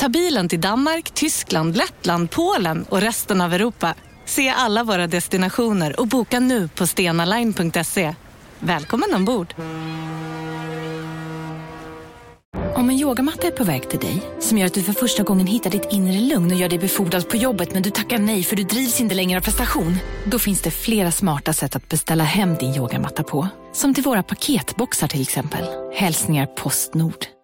Ta bilen till Danmark, Tyskland, Lettland, Polen och resten av Europa. Se alla våra destinationer och boka nu på stenaline.se. Välkommen ombord! Om en yogamatta är på väg till dig, som gör att du för första gången hittar ditt inre lugn och gör dig befordrad på jobbet men du tackar nej för du drivs inte längre av prestation. Då finns det flera smarta sätt att beställa hem din yogamatta på. Som till våra paketboxar till exempel. Hälsningar Postnord.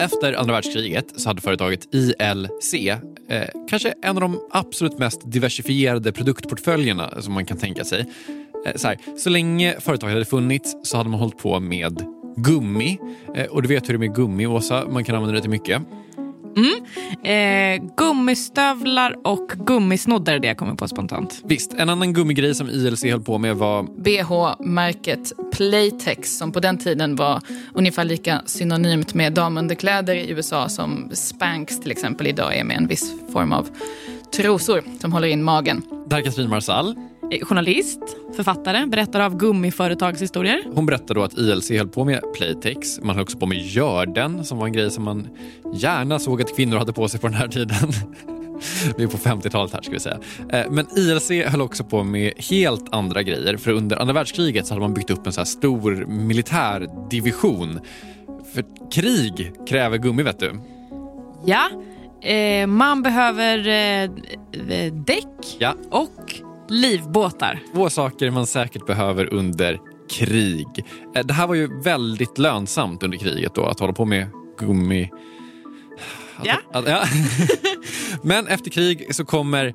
Efter andra världskriget så hade företaget ILC eh, kanske en av de absolut mest diversifierade produktportföljerna som man kan tänka sig. Eh, så, här, så länge företaget hade funnits så hade man hållit på med gummi. Eh, och du vet hur det är med gummi, Åsa. Man kan använda det till mycket. Eh, gummistövlar och gummisnoddar är det jag kommer på spontant. Visst, en annan gummigrej som ILC höll på med var BH-märket Playtex som på den tiden var ungefär lika synonymt med damunderkläder i USA som Spanx till exempel idag är med en viss form av trosor som håller in magen. där Katrin Marsall. Eh, journalist, författare, berättare av gummiföretagshistorier. Hon berättade då att ILC höll på med Playtex. Man höll också på med görden som var en grej som man gärna såg att kvinnor hade på sig på den här tiden. Vi är på 50-talet här ska vi säga. Eh, Men ILC höll också på med helt andra grejer. För under andra världskriget så hade man byggt upp en så här stor militär division. För krig kräver gummi vet du. Ja, eh, man behöver eh, däck Ja. och livbåtar. Två saker man säkert behöver under krig. Eh, Det här var ju väldigt lönsamt under kriget då, att hålla på med gummi. Att, Ja. Att, ja. Men efter krig så kommer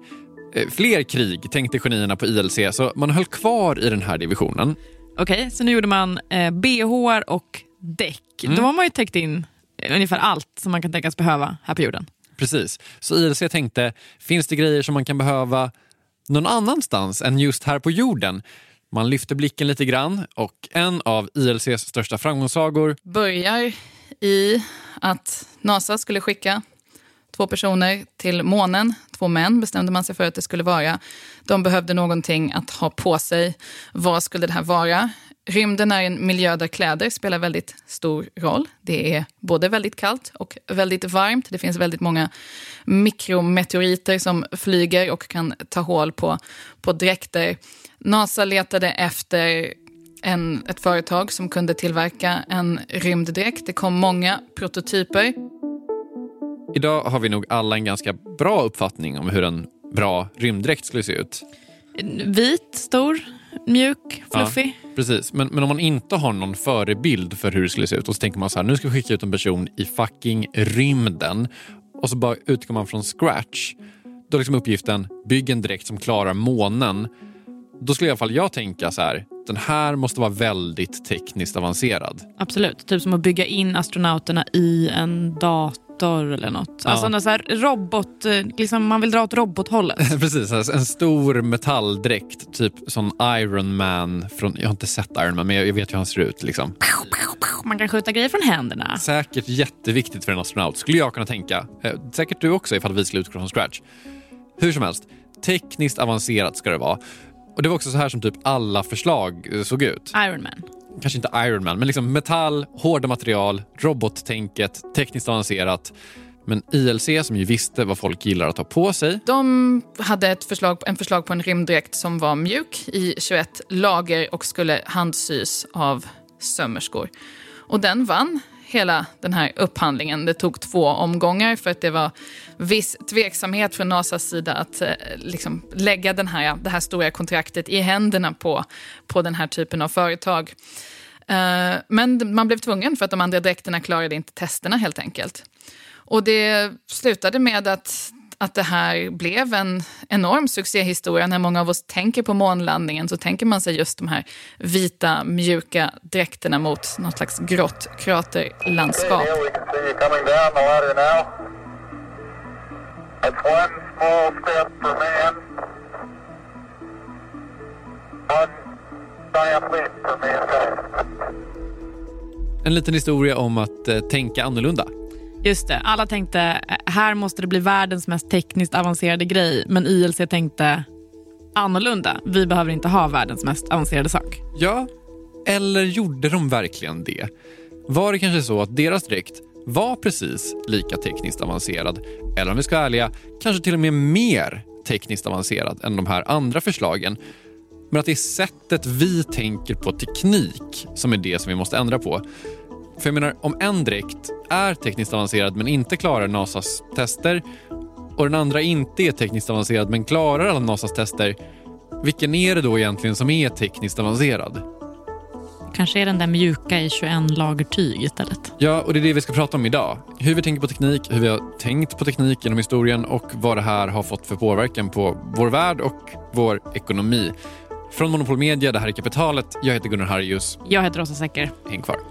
eh, fler krig, tänkte genierna på ILC, så man höll kvar i den här divisionen. Okej, så nu gjorde man eh, bh och däck. Då har man ju täckt in eh, ungefär allt som man kan tänkas behöva här på jorden. Precis. Så ILC tänkte, finns det grejer som man kan behöva någon annanstans än just här på jorden? Man lyfter blicken lite grann och en av ILCs största framgångssagor Börjar i att NASA skulle skicka två personer till månen. Två män bestämde man sig för att det skulle vara. De behövde någonting att ha på sig. Vad skulle det här vara? Rymden är en miljö där kläder spelar väldigt stor roll. Det är både väldigt kallt och väldigt varmt. Det finns väldigt många mikrometeoriter som flyger och kan ta hål på, på dräkter. NASA letade efter en, ett företag som kunde tillverka en rymddräkt. Det kom många prototyper. Idag har vi nog alla en ganska bra uppfattning om hur en bra rymddräkt skulle se ut. Vit, stor, mjuk, fluffig. Ja, precis, men, men om man inte har någon förebild för hur det skulle se ut och så tänker man så här, nu ska vi skicka ut en person i fucking rymden och så bara utgår man från scratch. Då är liksom uppgiften, bygg en dräkt som klarar månen. Då skulle i alla fall jag tänka så här, den här måste vara väldigt tekniskt avancerad. Absolut. Typ som att bygga in astronauterna i en dator eller något. Ja. Alltså någon så här robot, eh, liksom man vill dra åt robothållet. Precis, alltså en stor metalldräkt, typ som Iron Man. Från, jag har inte sett Iron Man, men jag jag vet hur han ser ut. Liksom. Man kan skjuta grejer från händerna. Säkert jätteviktigt för en astronaut, skulle jag kunna tänka. Eh, säkert du också ifall vi skulle utgå från scratch. Hur som helst, tekniskt avancerat ska det vara. Och Det var också så här som typ alla förslag eh, såg ut. Iron Man. Kanske inte Iron Man, men liksom metall, hårda material, robottänket, tekniskt avancerat. Men ILC, som ju visste vad folk gillar att ha på sig, De hade ett förslag, en förslag på en rymddräkt som var mjuk i 21 lager och skulle handsys av sömmerskor. Och den vann hela den här upphandlingen. Det tog två omgångar för att det var viss tveksamhet från NASAs sida att eh, liksom lägga den här, det här stora kontraktet i händerna på, på den här typen av företag. Eh, men man blev tvungen för att de andra dräkterna klarade inte testerna helt enkelt. Och det slutade med att att det här blev en enorm succéhistoria. När många av oss tänker på månlandningen så tänker man sig just de här vita, mjuka dräkterna mot något slags grått kraterlandskap. En liten historia om att eh, tänka annorlunda. Just det, alla tänkte eh, här måste det bli världens mest tekniskt avancerade grej, men ILC tänkte annorlunda. Vi behöver inte ha världens mest avancerade sak. Ja, eller gjorde de verkligen det? Var det kanske så att deras dräkt var precis lika tekniskt avancerad, eller om vi ska vara ärliga, kanske till och med mer tekniskt avancerad än de här andra förslagen. Men att det är sättet vi tänker på teknik som är det som vi måste ändra på. För jag menar, om en dräkt är tekniskt avancerad men inte klarar NASAs tester och den andra inte är tekniskt avancerad men klarar alla NASAs tester, vilken är det då egentligen som är tekniskt avancerad? Kanske är den där mjuka i 21 lager tyg istället. Ja, och det är det vi ska prata om idag. Hur vi tänker på teknik, hur vi har tänkt på teknik genom historien och vad det här har fått för påverkan på vår värld och vår ekonomi. Från Monopol Media, det här är Kapitalet. Jag heter Gunnar Harrius. Jag heter Åsa Secker. Häng kvar.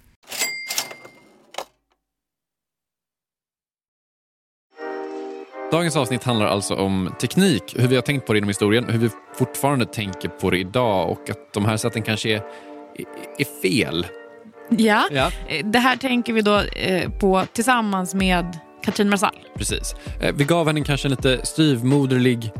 Dagens avsnitt handlar alltså om teknik, hur vi har tänkt på det inom historien, hur vi fortfarande tänker på det idag och att de här sätten kanske är, är fel. Ja. Ja. Eh, det här tänker vi då eh, på tillsammans med Katrin Marsall. Precis. Eh, Vi gav henne kanske en lite styvmoderlig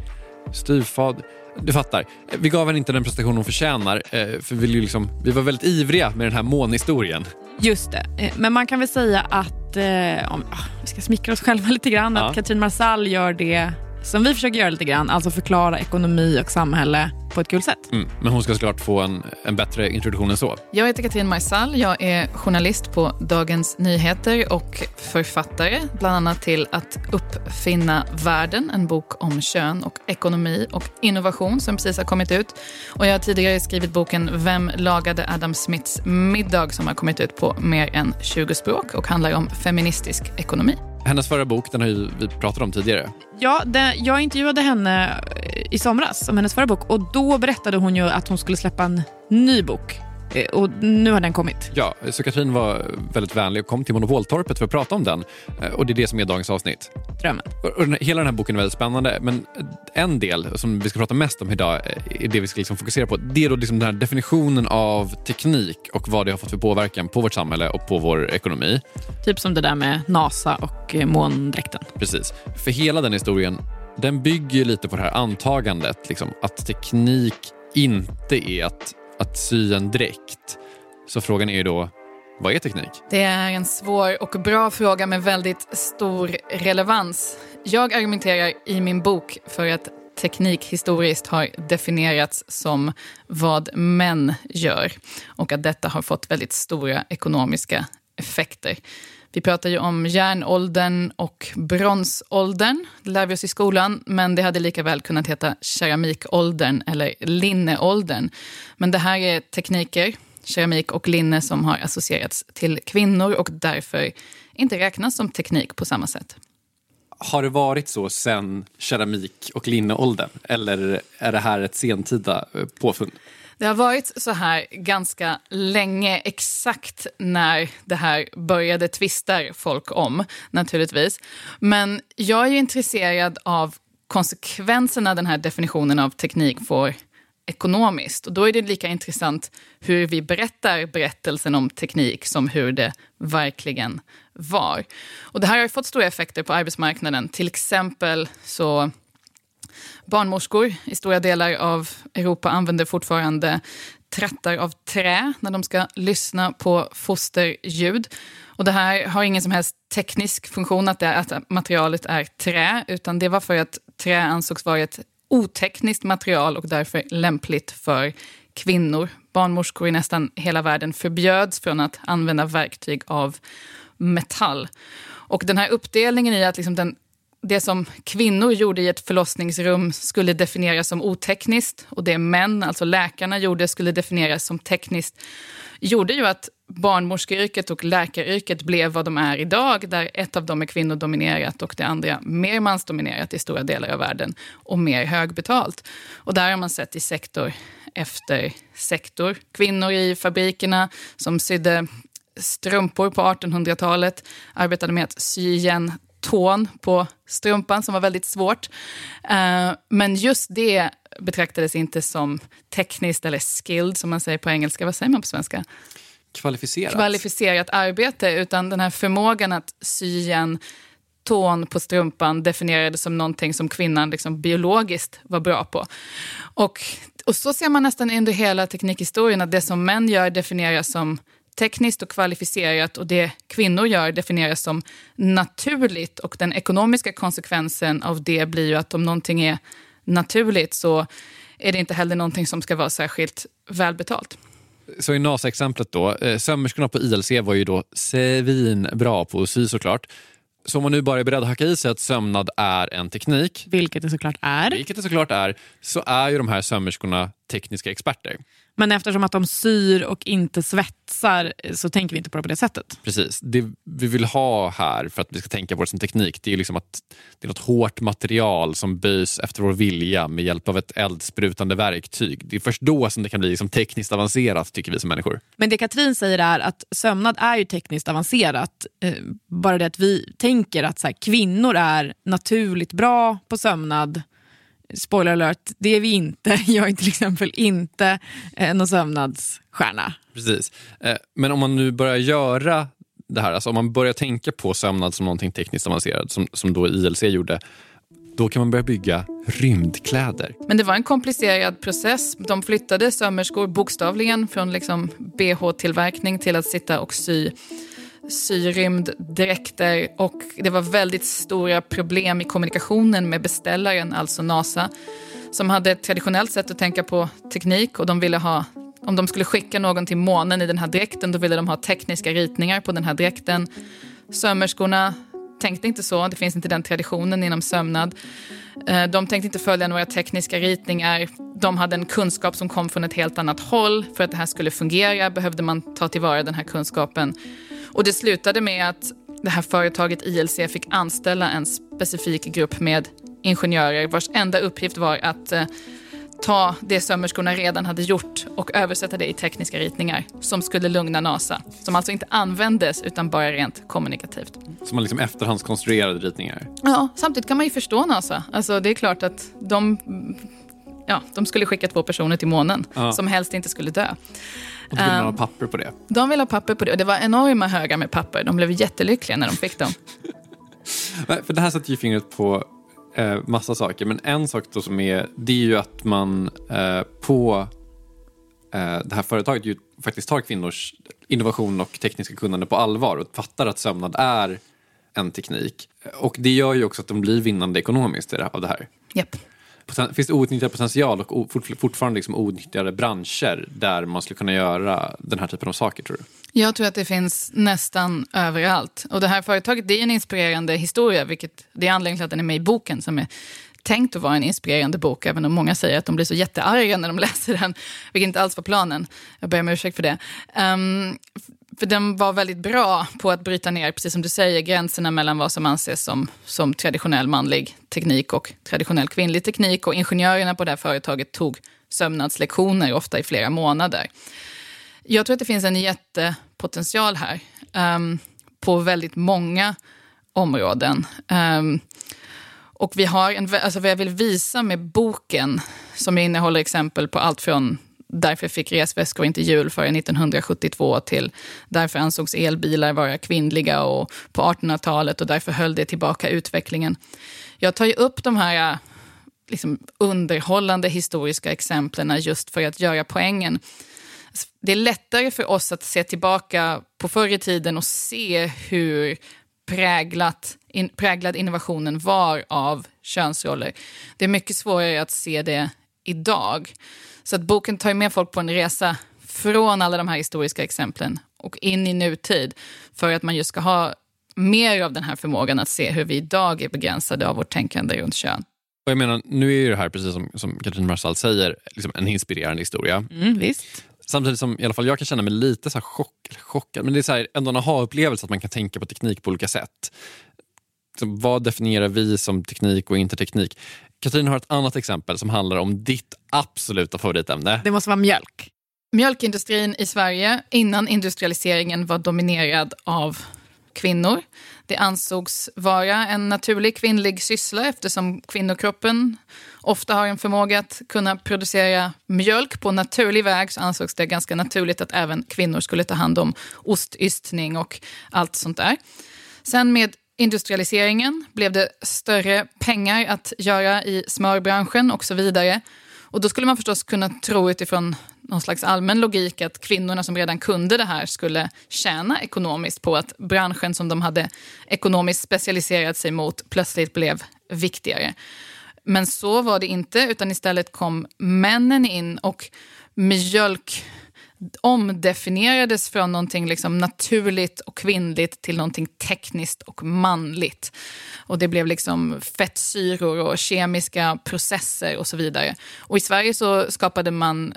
styvfad. Du fattar. Vi gav henne inte den prestation hon förtjänar, eh, för vi, liksom, vi var väldigt ivriga med den här månhistorien. Just det. Eh, Men man kan väl säga att, eh, om ah, vi ska smickra oss själva lite grann, Ja. att Katrin Marsall gör det som vi försöker göra lite grann, alltså förklara ekonomi och samhälle på ett kul sätt. Mm. Men hon ska såklart få en, en bättre introduktion än så. Jag heter Katrin Marsall. Jag är journalist på Dagens Nyheter och författare, bland annat till Att uppfinna världen, en bok om kön och ekonomi och innovation som precis har kommit ut. Och jag har tidigare skrivit boken Vem lagade Adam Smiths middag som har kommit ut på mer än 20 språk och handlar om feministisk ekonomi. Hennes förra bok, den har ju vi pratat om tidigare. Ja, det, jag intervjuade henne eh, i somras om hennes förra bok och då berättade hon ju att hon skulle släppa en ny bok. Eh, Och nu har den kommit. Ja, så Katrin var väldigt vänlig och kom till Monopoltorpet för att prata om den. Eh, Och det är det som är dagens avsnitt. Drömmen. Och- hela den här boken är väldigt spännande, men en del som vi ska prata mest om idag eh, är det vi ska liksom fokusera på. Det är då liksom den här definitionen av teknik och vad det har fått för påverkan på vårt samhälle och på vår ekonomi. Typ som det där med NASA och måndräkten. Precis. För hela den historien, den bygger lite på det här antagandet liksom, att teknik inte är att, att sy en dräkt. Så frågan är ju då, Vad är teknik? Det är en svår och bra fråga med väldigt stor relevans. Jag argumenterar i min bok för att teknik historiskt har definierats som vad män gör och att detta har fått väldigt stora ekonomiska effekter. Vi pratar ju om järnåldern och bronsåldern, det lär vi oss i skolan, men det hade lika väl kunnat heta keramikåldern eller linneåldern. Men det här är tekniker, keramik och linne, som har associerats till kvinnor och därför inte räknas som teknik på samma sätt. Har det varit så sen keramik och linneåldern? Eller är det här ett sentida eh, påfund? Det har varit så här ganska länge. Exakt när det här började tvistar folk om, naturligtvis. Men jag är intresserad av konsekvenserna den här definitionen av teknik får ekonomiskt. Och då är det lika intressant hur vi berättar berättelsen om teknik som hur det verkligen var. Och det här har fått stora effekter på arbetsmarknaden. Till exempel så barnmorskor i stora delar av Europa använder fortfarande trattar av trä när de ska lyssna på fosterljud. Och det här har ingen som helst teknisk funktion, att, det, att materialet är trä, utan det var för att trä ansågs vara ett otekniskt material och därför lämpligt för kvinnor. Barnmorskor i nästan hela världen förbjöds från att använda verktyg av metall. Och den här uppdelningen i att liksom den, det som kvinnor gjorde i ett förlossningsrum skulle definieras som otekniskt och det män, alltså läkarna, gjorde skulle definieras som tekniskt gjorde ju att barnmorskeyrket och läkaryrket blev vad de är idag, där ett av dem är kvinnodominerat och det andra mer mansdominerat i stora delar av världen och mer högbetalt. Och där har man sett i sektor efter sektor. Kvinnor i fabrikerna som sydde strumpor på 1800-talet arbetade med att sy igen tån på strumpan som var väldigt svårt. Uh, men just det betraktades inte som tekniskt eller skilled som man säger på engelska. Vad säger man på svenska? Kvalificerat? Kvalificerat arbete, utan den här förmågan att sy igen tån på strumpan definierades som någonting som kvinnan liksom biologiskt var bra på. Och, och så ser man nästan under hela teknikhistorien att det som män gör definieras som tekniskt och kvalificerat och det kvinnor gör definieras som naturligt. Och den ekonomiska konsekvensen av det blir ju att om någonting är naturligt så är det inte heller någonting som ska vara särskilt välbetalt. Så i NASA-exemplet då, eh, sömmerskorna på ILC var ju då svinbra på att sy såklart. Så om man nu bara är beredd att hacka i sig att sömnad är en teknik, Vilket det såklart är. vilket det såklart är, så är ju de här sömmerskorna tekniska experter. Men eftersom att de syr och inte svetsar så tänker vi inte på det på det sättet. Precis. Det vi vill ha här för att vi ska tänka på det som teknik, det är liksom att det är något hårt material som böjs efter vår vilja med hjälp av ett eldsprutande verktyg. Det är först då som det kan bli liksom tekniskt avancerat, tycker vi som människor. Men det Katrin säger är att sömnad är ju tekniskt avancerat. Eh, bara det att vi tänker att så här, kvinnor är naturligt bra på sömnad spoiler alert, det är vi inte. Jag är till exempel inte eh, någon sömnadsstjärna. Precis. Eh, Men om man nu börjar göra det här, alltså om man börjar tänka på sömnad som någonting tekniskt avancerat, som, som då ILC gjorde, då kan man börja bygga rymdkläder. Men det var en komplicerad process. De flyttade sömmerskor bokstavligen från liksom bh-tillverkning till att sitta och sy syrymddräkter och det var väldigt stora problem i kommunikationen med beställaren, alltså NASA, som hade ett traditionellt sätt att tänka på teknik och de ville ha om de skulle skicka någon till månen i den här dräkten, då ville de ha tekniska ritningar på den här dräkten. Sömmerskorna tänkte inte så, det finns inte den traditionen inom sömnad. Eh, de tänkte inte följa några tekniska ritningar. De hade en kunskap som kom från ett helt annat håll. För att det här skulle fungera behövde man ta tillvara den här kunskapen. Och det slutade med att det här företaget ILC fick anställa en specifik grupp med ingenjörer vars enda uppgift var att eh, ta det sömmerskorna redan hade gjort och översätta det i tekniska ritningar som skulle lugna NASA. Som alltså inte användes utan bara rent kommunikativt. Som man liksom efterhandskonstruerade ritningar. Ja, samtidigt kan man ju förstå NASA. Alltså, det är klart att de, ja, de skulle skicka två personer till månen Ja. som helst inte skulle dö. Och då vill man ha Ehm. papper på det. De ville ha papper på det och det var enorma högar med papper. De blev jättelyckliga när de fick dem. För det här sätter ju fingret på eh, massa saker. Men en sak då som är, det är ju att man eh, på eh, det här företaget ju faktiskt tar kvinnors innovation och tekniska kunnande på allvar och fattar att sömnad är en teknik. Och det gör ju också att de blir vinnande ekonomiskt av det här. Japp. Finns det outnyttjad potential och fortfarande liksom outnyttjade branscher där man skulle kunna göra den här typen av saker tror du? Jag tror att det finns nästan överallt. Och det här företaget det är en inspirerande historia, vilket det är anledningen till att den är med i boken som är tänkt att vara en inspirerande bok, även om många säger att de blir så jättearga när de läser den, vilket inte alls var planen. Jag ber om ursäkt för det. Um, för den var väldigt bra på att bryta ner, precis som du säger, gränserna mellan vad som anses som, som traditionell manlig teknik och traditionell kvinnlig teknik. Och ingenjörerna på det här företaget tog sömnadslektioner, ofta i flera månader. Jag tror att det finns en jättepotential här um, på väldigt många områden. Um, och vi har en, alltså vad jag vill visa med boken, som innehåller exempel på allt från Därför fick resväskor inte hjul före 1972 till därför ansågs elbilar vara kvinnliga och på 1800-talet och därför höll det tillbaka utvecklingen. Jag tar ju upp de här äh, liksom, underhållande historiska exemplen just för att göra poängen. Alltså, det är lättare för oss att se tillbaka på förr i tiden och se hur präglat, in, präglad innovationen var av könsroller. Det är mycket svårare att se det idag. Så att boken tar med folk på en resa från alla de här historiska exemplen och in i nutid för att man just ska ha mer av den här förmågan att se hur vi idag är begränsade av vårt tänkande runt kön. Och jag menar, nu är ju det här, precis som, som Katrin Marsall säger, liksom en inspirerande historia. Mm, visst. Samtidigt som i alla fall jag kan känna mig lite så här chock, chockad, men det är så här, ändå en aha-upplevelse att man kan tänka på teknik på olika sätt. Så vad definierar vi som teknik och inte teknik? Katrin har ett annat exempel som handlar om ditt absoluta favoritämne. Det måste vara mjölk. Mjölkindustrin i Sverige innan industrialiseringen var dominerad av kvinnor. Det ansågs vara en naturlig kvinnlig syssla eftersom kvinnokroppen ofta har en förmåga att kunna producera mjölk på naturlig väg så ansågs det ganska naturligt att även kvinnor skulle ta hand om ostystning och allt sånt där. Sen med industrialiseringen blev det större pengar att göra i smörbranschen och så vidare. Och då skulle man förstås kunna tro utifrån någon slags allmän logik att kvinnorna som redan kunde det här skulle tjäna ekonomiskt på att branschen som de hade ekonomiskt specialiserat sig mot plötsligt blev viktigare. Men så var det inte, utan istället kom männen in och mjölk omdefinierades från någonting liksom naturligt och kvinnligt till någonting tekniskt och manligt. Och det blev liksom fettsyror och kemiska processer och så vidare. Och i Sverige så skapade man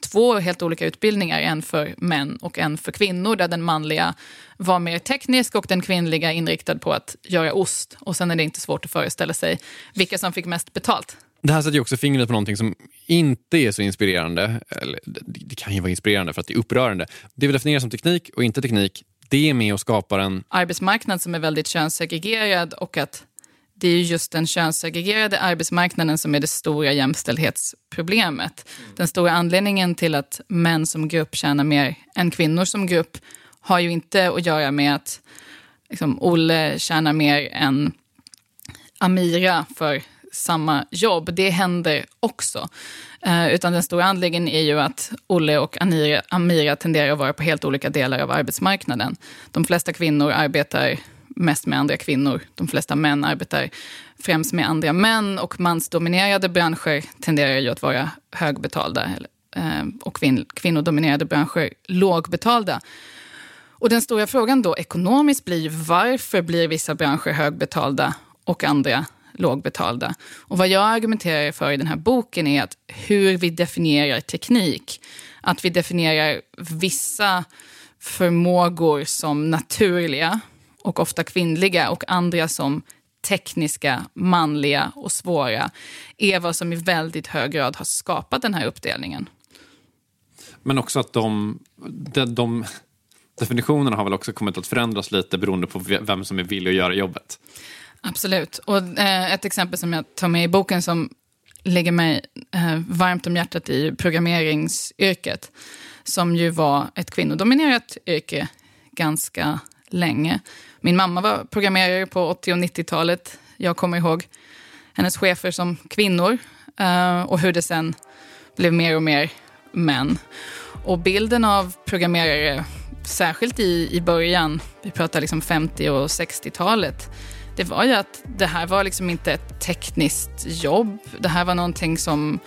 två helt olika utbildningar, en för män och en för kvinnor, där den manliga var mer teknisk och den kvinnliga inriktad på att göra ost. Och sen är det inte svårt att föreställa sig vilka som fick mest betalt. Det här sätter ju också fingret på någonting som inte är så inspirerande. Eller, det, det kan ju vara inspirerande för att det är upprörande. Det vi definierar som teknik och inte teknik, det är med och skapar en... Arbetsmarknad som är väldigt könssegregerad och att det är just den könssegregerade arbetsmarknaden som är det stora jämställdhetsproblemet. Den stora anledningen till att män som grupp tjänar mer än kvinnor som grupp har ju inte att göra med att liksom, Olle tjänar mer än Amira för samma jobb. Det händer också. Eh, utan den stora anledningen är ju att Olle och Anira, Amira tenderar att vara på helt olika delar av arbetsmarknaden. De flesta kvinnor arbetar mest med andra kvinnor. De flesta män arbetar främst med andra män och mansdominerade branscher tenderar ju att vara högbetalda eh, och kvinnodominerade branscher lågbetalda. Och den stora frågan då ekonomiskt blir varför blir vissa branscher högbetalda och andra lågbetalda? Och vad jag argumenterar för i den här boken är att hur vi definierar teknik. Att vi definierar vissa förmågor som naturliga och ofta kvinnliga och andra som tekniska, manliga och svåra är vad som i väldigt hög grad har skapat den här uppdelningen. Men också att de, de, de definitionerna har väl också kommit att förändras lite beroende på vem som är villig att göra jobbet. Absolut. Och eh, ett exempel som jag tar med i boken som ligger mig eh, varmt om hjärtat i programmeringsyrket, som ju var ett kvinnodominerat yrke ganska länge. Min mamma var programmerare på 80 och 90-talet. Jag kommer ihåg hennes chefer som kvinnor eh, och hur det sen blev mer och mer män. Och bilden av programmerare, särskilt i, i början, vi pratar liksom 50 och 60-talet, det var ju att det här var liksom inte ett tekniskt jobb. Det här var någonting som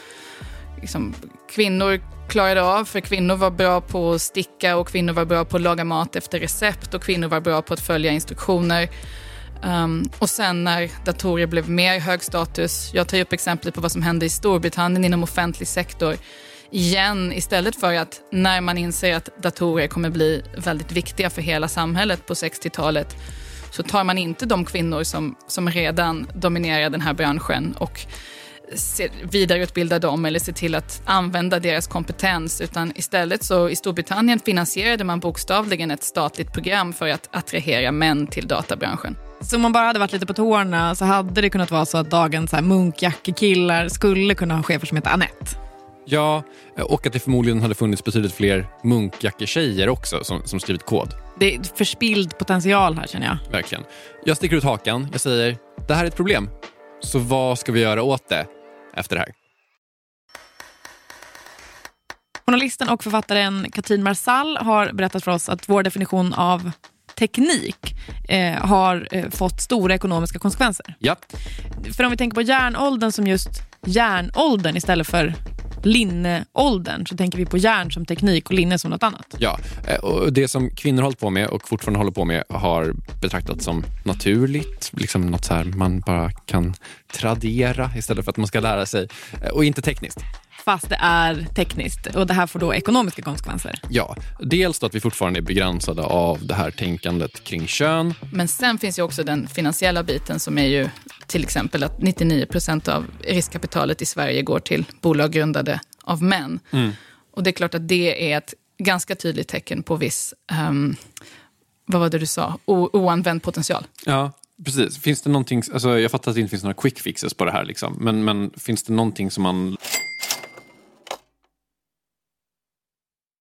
liksom, kvinnor klarade av, för kvinnor var bra på att sticka och kvinnor var bra på att laga mat efter recept och kvinnor var bra på att följa instruktioner. Um, och sen när datorer blev mer hög status, jag tar upp exemplet på vad som hände i Storbritannien inom offentlig sektor, igen, istället för att när man inser att datorer kommer bli väldigt viktiga för hela samhället på 60-talet, så tar man inte de kvinnor som, som redan dominerar den här branschen och se, vidareutbilda dem eller se till att använda deras kompetens. Utan istället så i Storbritannien finansierade man bokstavligen ett statligt program för att attrahera män till databranschen. Så om man bara hade varit lite på tårna så hade det kunnat vara så att dagens munkjackekillar skulle kunna ha chefer som heter Annette. Ja, och att det förmodligen hade funnits betydligt fler munkjacketjejer också som, som skrivit kod. Det är förspild potential här känner jag. Verkligen. Jag sticker ut hakan. Jag säger, det här är ett problem. Så vad ska vi göra åt det efter det här? Journalisten och författaren Katrin Marsall har berättat för oss att vår definition av teknik eh, har eh, fått stora ekonomiska konsekvenser. Ja. För om vi tänker på järnåldern som just järnåldern istället för linneåldern så tänker vi på järn som teknik och linne som något annat. Ja, eh, och det som kvinnor hållit på med och fortfarande håller på med har betraktats som naturligt, liksom något så här man bara kan tradera istället för att man ska lära sig eh, och inte tekniskt. Fast det är tekniskt och det här får då ekonomiska konsekvenser. Ja, dels då att vi fortfarande är begränsade av det här tänkandet kring kön. Men sen finns ju också den finansiella biten som är ju till exempel att 99 procent av riskkapitalet i Sverige går till bolag grundade av män. Mm. Och det är klart att det är ett ganska tydligt tecken på viss, um, vad var det du sa, o oanvänd potential. Ja, precis. Finns det någonting, alltså jag fattar att det inte finns några quick fixes på det här, liksom. men, men finns det någonting som man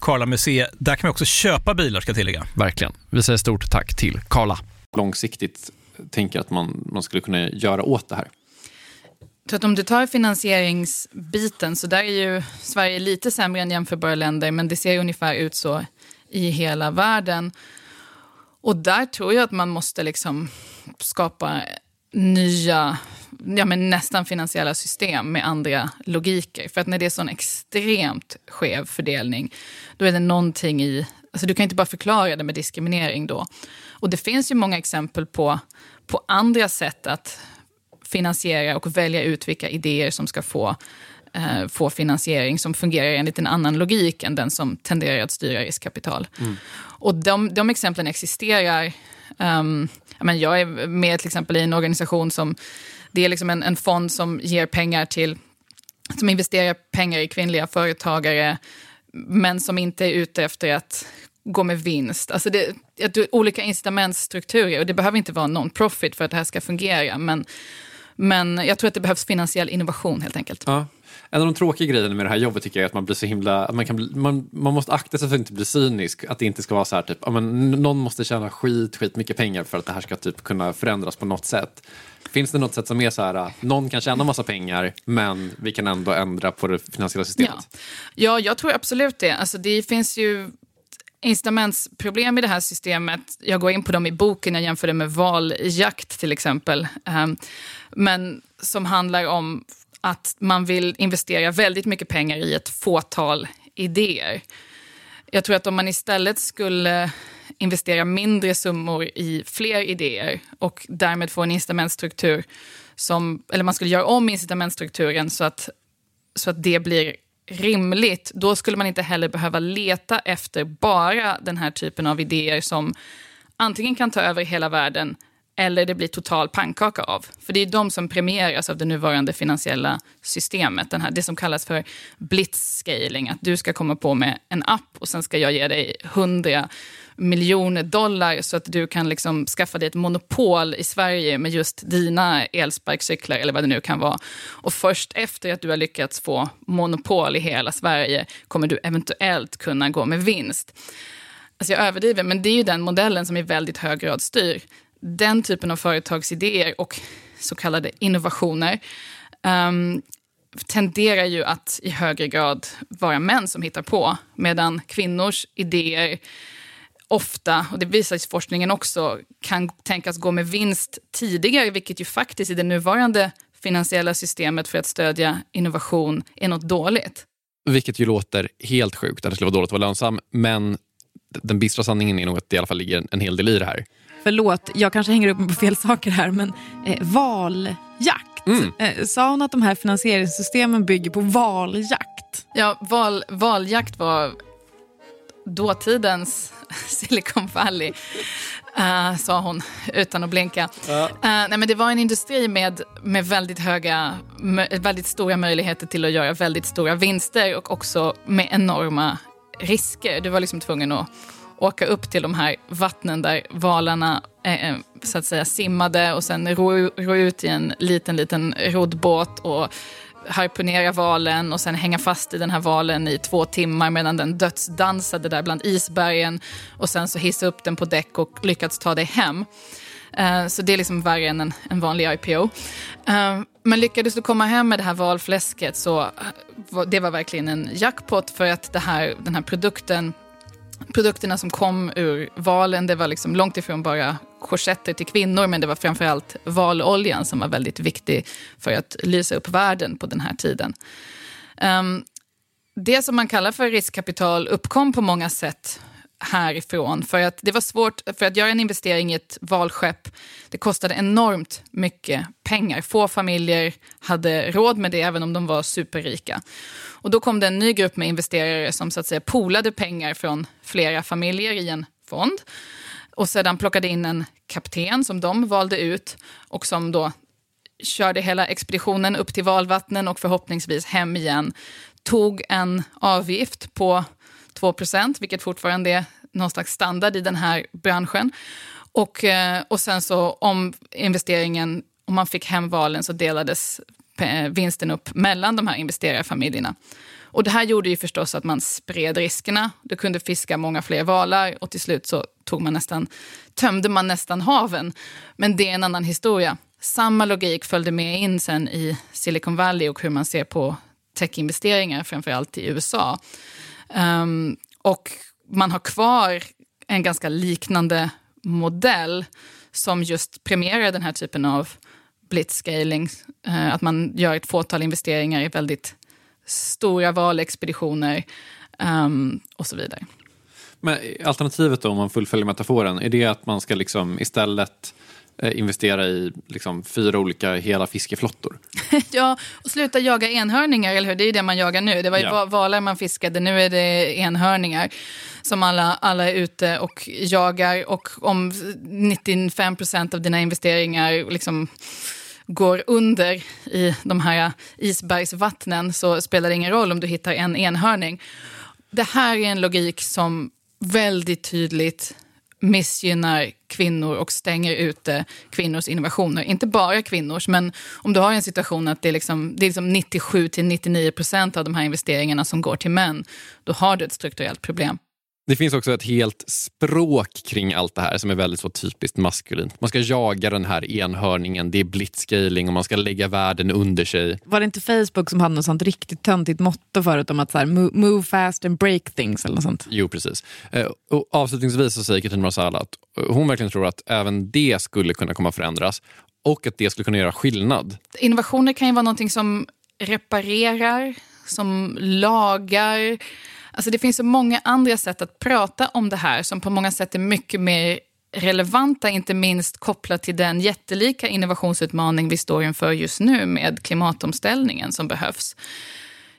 Karla Museet. Där kan man också köpa bilar ska jag tillägga. Verkligen. Vi säger stort tack till Karla. Långsiktigt tänker att man, man skulle kunna göra åt det här. Så att om du tar finansieringsbiten så där är ju Sverige lite sämre än jämförbara länder men det ser ungefär ut så i hela världen. Och där tror jag att man måste liksom skapa nya, ja men nästan finansiella system med andra logiker. För att när det är sån extremt skev fördelning, då är det någonting i, alltså du kan inte bara förklara det med diskriminering då. Och det finns ju många exempel på, på andra sätt att finansiera och välja ut vilka idéer som ska få, eh, få finansiering som fungerar enligt en annan logik än den som tenderar att styra riskkapital. Och de, de exemplen existerar. Um, men jag är med till exempel i en organisation som, det är liksom en, en fond som ger pengar till, som investerar pengar i kvinnliga företagare, men som inte är ute efter att gå med vinst. Alltså det, att du, olika incitamentsstrukturer och det behöver inte vara non-profit för att det här ska fungera, men, men jag tror att det behövs finansiell innovation helt enkelt. Ja. En av de tråkiga grejerna med det här jobbet tycker jag är att man blir så himla, att man, kan bli, man, man måste akta sig för att inte bli cynisk. Att det inte ska vara så här typ, ja, men någon måste tjäna skit, skit mycket pengar för att det här ska typ kunna förändras på något sätt. Finns det något sätt som är så här, någon kan tjäna massa pengar men vi kan ändå ändra på det finansiella systemet? Ja. ja, jag tror absolut det. Alltså det finns ju incitamentsproblem i det här systemet. Jag går in på dem i boken, jag jämför det med valjakt till exempel. Ehm, men som handlar om att man vill investera väldigt mycket pengar i ett fåtal idéer. Jag tror att om man istället skulle investera mindre summor i fler idéer och därmed få en incitamentstruktur som, eller man skulle göra om incitamentstrukturen så att, så att det blir rimligt, då skulle man inte heller behöva leta efter bara den här typen av idéer som antingen kan ta över hela världen eller det blir total pannkaka av. För det är de som premieras av det nuvarande finansiella systemet. Den här, det som kallas för blitzscaling. Att du ska komma på med en app och sen ska jag ge dig 100 miljoner dollar så att du kan liksom skaffa dig ett monopol i Sverige med just dina elsparkcyklar eller vad det nu kan vara. Och först efter att du har lyckats få monopol i hela Sverige kommer du eventuellt kunna gå med vinst. Alltså jag överdriver, men det är ju den modellen som i väldigt hög grad styr den typen av företagsidéer och så kallade innovationer um, tenderar ju att i högre grad vara män som hittar på, medan kvinnors idéer ofta, och det visar forskningen också, kan tänkas gå med vinst tidigare, vilket ju faktiskt i det nuvarande finansiella systemet för att stödja innovation är något dåligt. Vilket ju låter helt sjukt att det skulle vara dåligt att vara lönsam, men den bistra sanningen är nog att det i alla fall ligger en hel del i det här. Förlåt, jag kanske hänger upp mig på fel saker här, men eh, valjakt. Mm. Eh, sa hon att de här finansieringssystemen bygger på valjakt? Ja, val, valjakt var dåtidens Silicon Valley, uh, sa hon utan att blinka. Ja. Uh, nej, men det var en industri med, med väldigt, höga, väldigt stora möjligheter till att göra väldigt stora vinster och också med enorma risker. Du var liksom tvungen att åka upp till de här vattnen där valarna eh, eh, så att säga simmade och sen ro, ro ut i en liten, liten roddbåt och harpunera valen och sen hänga fast i den här valen i två timmar medan den dödsdansade där bland isbergen och sen så hissa upp den på däck och lyckats ta dig hem. Uh, så det är liksom värre än en, en vanlig IPO. Uh, eh, men lyckades du komma hem med det här valfläsket så uh, det var verkligen en jackpot för att det här, den här produkten produkterna som kom ur valen, det var liksom långt ifrån bara korsetter till kvinnor, men det var framförallt valoljan som var väldigt viktig för att lysa upp världen på den här tiden. Um, det som man kallar för riskkapital uppkom på många sätt härifrån. För att det var svårt, för att göra en investering i ett valskepp, det kostade enormt mycket pengar. Få familjer hade råd med det, även om de var superrika. Och då kom det en ny grupp med investerare som så att säga polade pengar från flera familjer i en fond. Och sedan plockade in en kapten som de valde ut och som då körde hela expeditionen upp till valvattnen och förhoppningsvis hem igen. Tog en avgift på 2% vilket fortfarande är någon slags standard i den här branschen. Och, eh, och sen så om investeringen, om man fick hem valen så delades eh, vinsten upp mellan de här investerarfamiljerna. Och det här gjorde ju förstås att man spred riskerna. Du kunde fiska många fler valar och till slut så tog man nästan, tömde man nästan haven. Men det är en annan historia. Samma logik följde med in sen i Silicon Valley och hur man ser på techinvesteringar, framförallt i USA. Um, och man har kvar en ganska liknande modell som just premierar den här typen av blitzscaling. Uh, eh, att man gör ett fåtal investeringar i väldigt stora valexpeditioner um, och så vidare. Men alternativet då, om man fullföljer metaforen, är det att man ska liksom istället investera i liksom fyra olika hela fiskeflottor? ja, och sluta jaga enhörningar, eller hur? Det är det man jagar nu. Det var ju ja. valar man fiskade, nu är det enhörningar som alla, alla är ute och jagar. Och om 95 procent av dina investeringar liksom går under i de här isbergsvattnen så spelar det ingen roll om du hittar en enhörning. Det här är en logik som väldigt tydligt missgynnar kvinnor och stänger ute kvinnors innovationer. Inte bara kvinnors, men om du har en situation att det är, liksom, det är liksom 97 99 procent av de här investeringarna som går till män, då har du ett strukturellt problem. Det finns också ett helt språk kring allt det här som är väldigt så typiskt maskulint. Man ska jaga den här enhörningen, det är blitzscaling och man ska lägga världen under sig. Var det inte Facebook som hade något sånt riktigt töntigt motto förut om att så här, move fast and break things eller något sånt? Jo, precis. Eh, och avslutningsvis så säger Katrin Marsala att hon verkligen tror att även det skulle kunna komma förändras och att det skulle kunna göra skillnad. Innovationer kan ju vara någonting som reparerar, som lagar, Alltså det finns så många andra sätt att prata om det här som på många sätt är mycket mer relevanta, inte minst kopplat till den jättelika innovationsutmaning vi står inför just nu med klimatomställningen som behövs.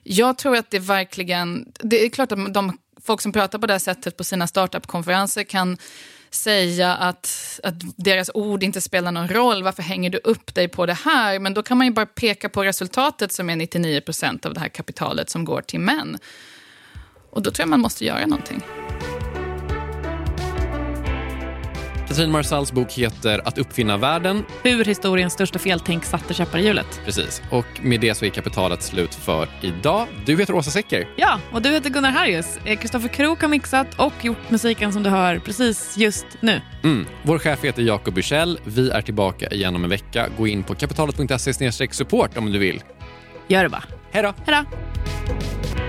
Jag tror att det verkligen... Det är klart att de folk som pratar på det här sättet på sina startup-konferenser kan säga att, att deras ord inte spelar någon roll. Varför hänger du upp dig på det här? Men då kan man ju bara peka på resultatet som är 99 procent av det här kapitalet som går till män. Och då tror jag man måste göra någonting. Katrin Marsals bok heter Att uppfinna världen. Hur historiens största feltänk satte käppar i hjulet. Precis. Och med det så är kapitalet slut för idag. Du heter Åsa Secker. Ja, och du heter Gunnar Harrius. Kristoffer Krook har mixat och gjort musiken som du hör precis just nu. Mm. Vår chef heter Jakob Bursell. Vi är tillbaka igen om en vecka. Gå in på kapitalet.se support om du vill. Gör det bara. Hej då. Hej då.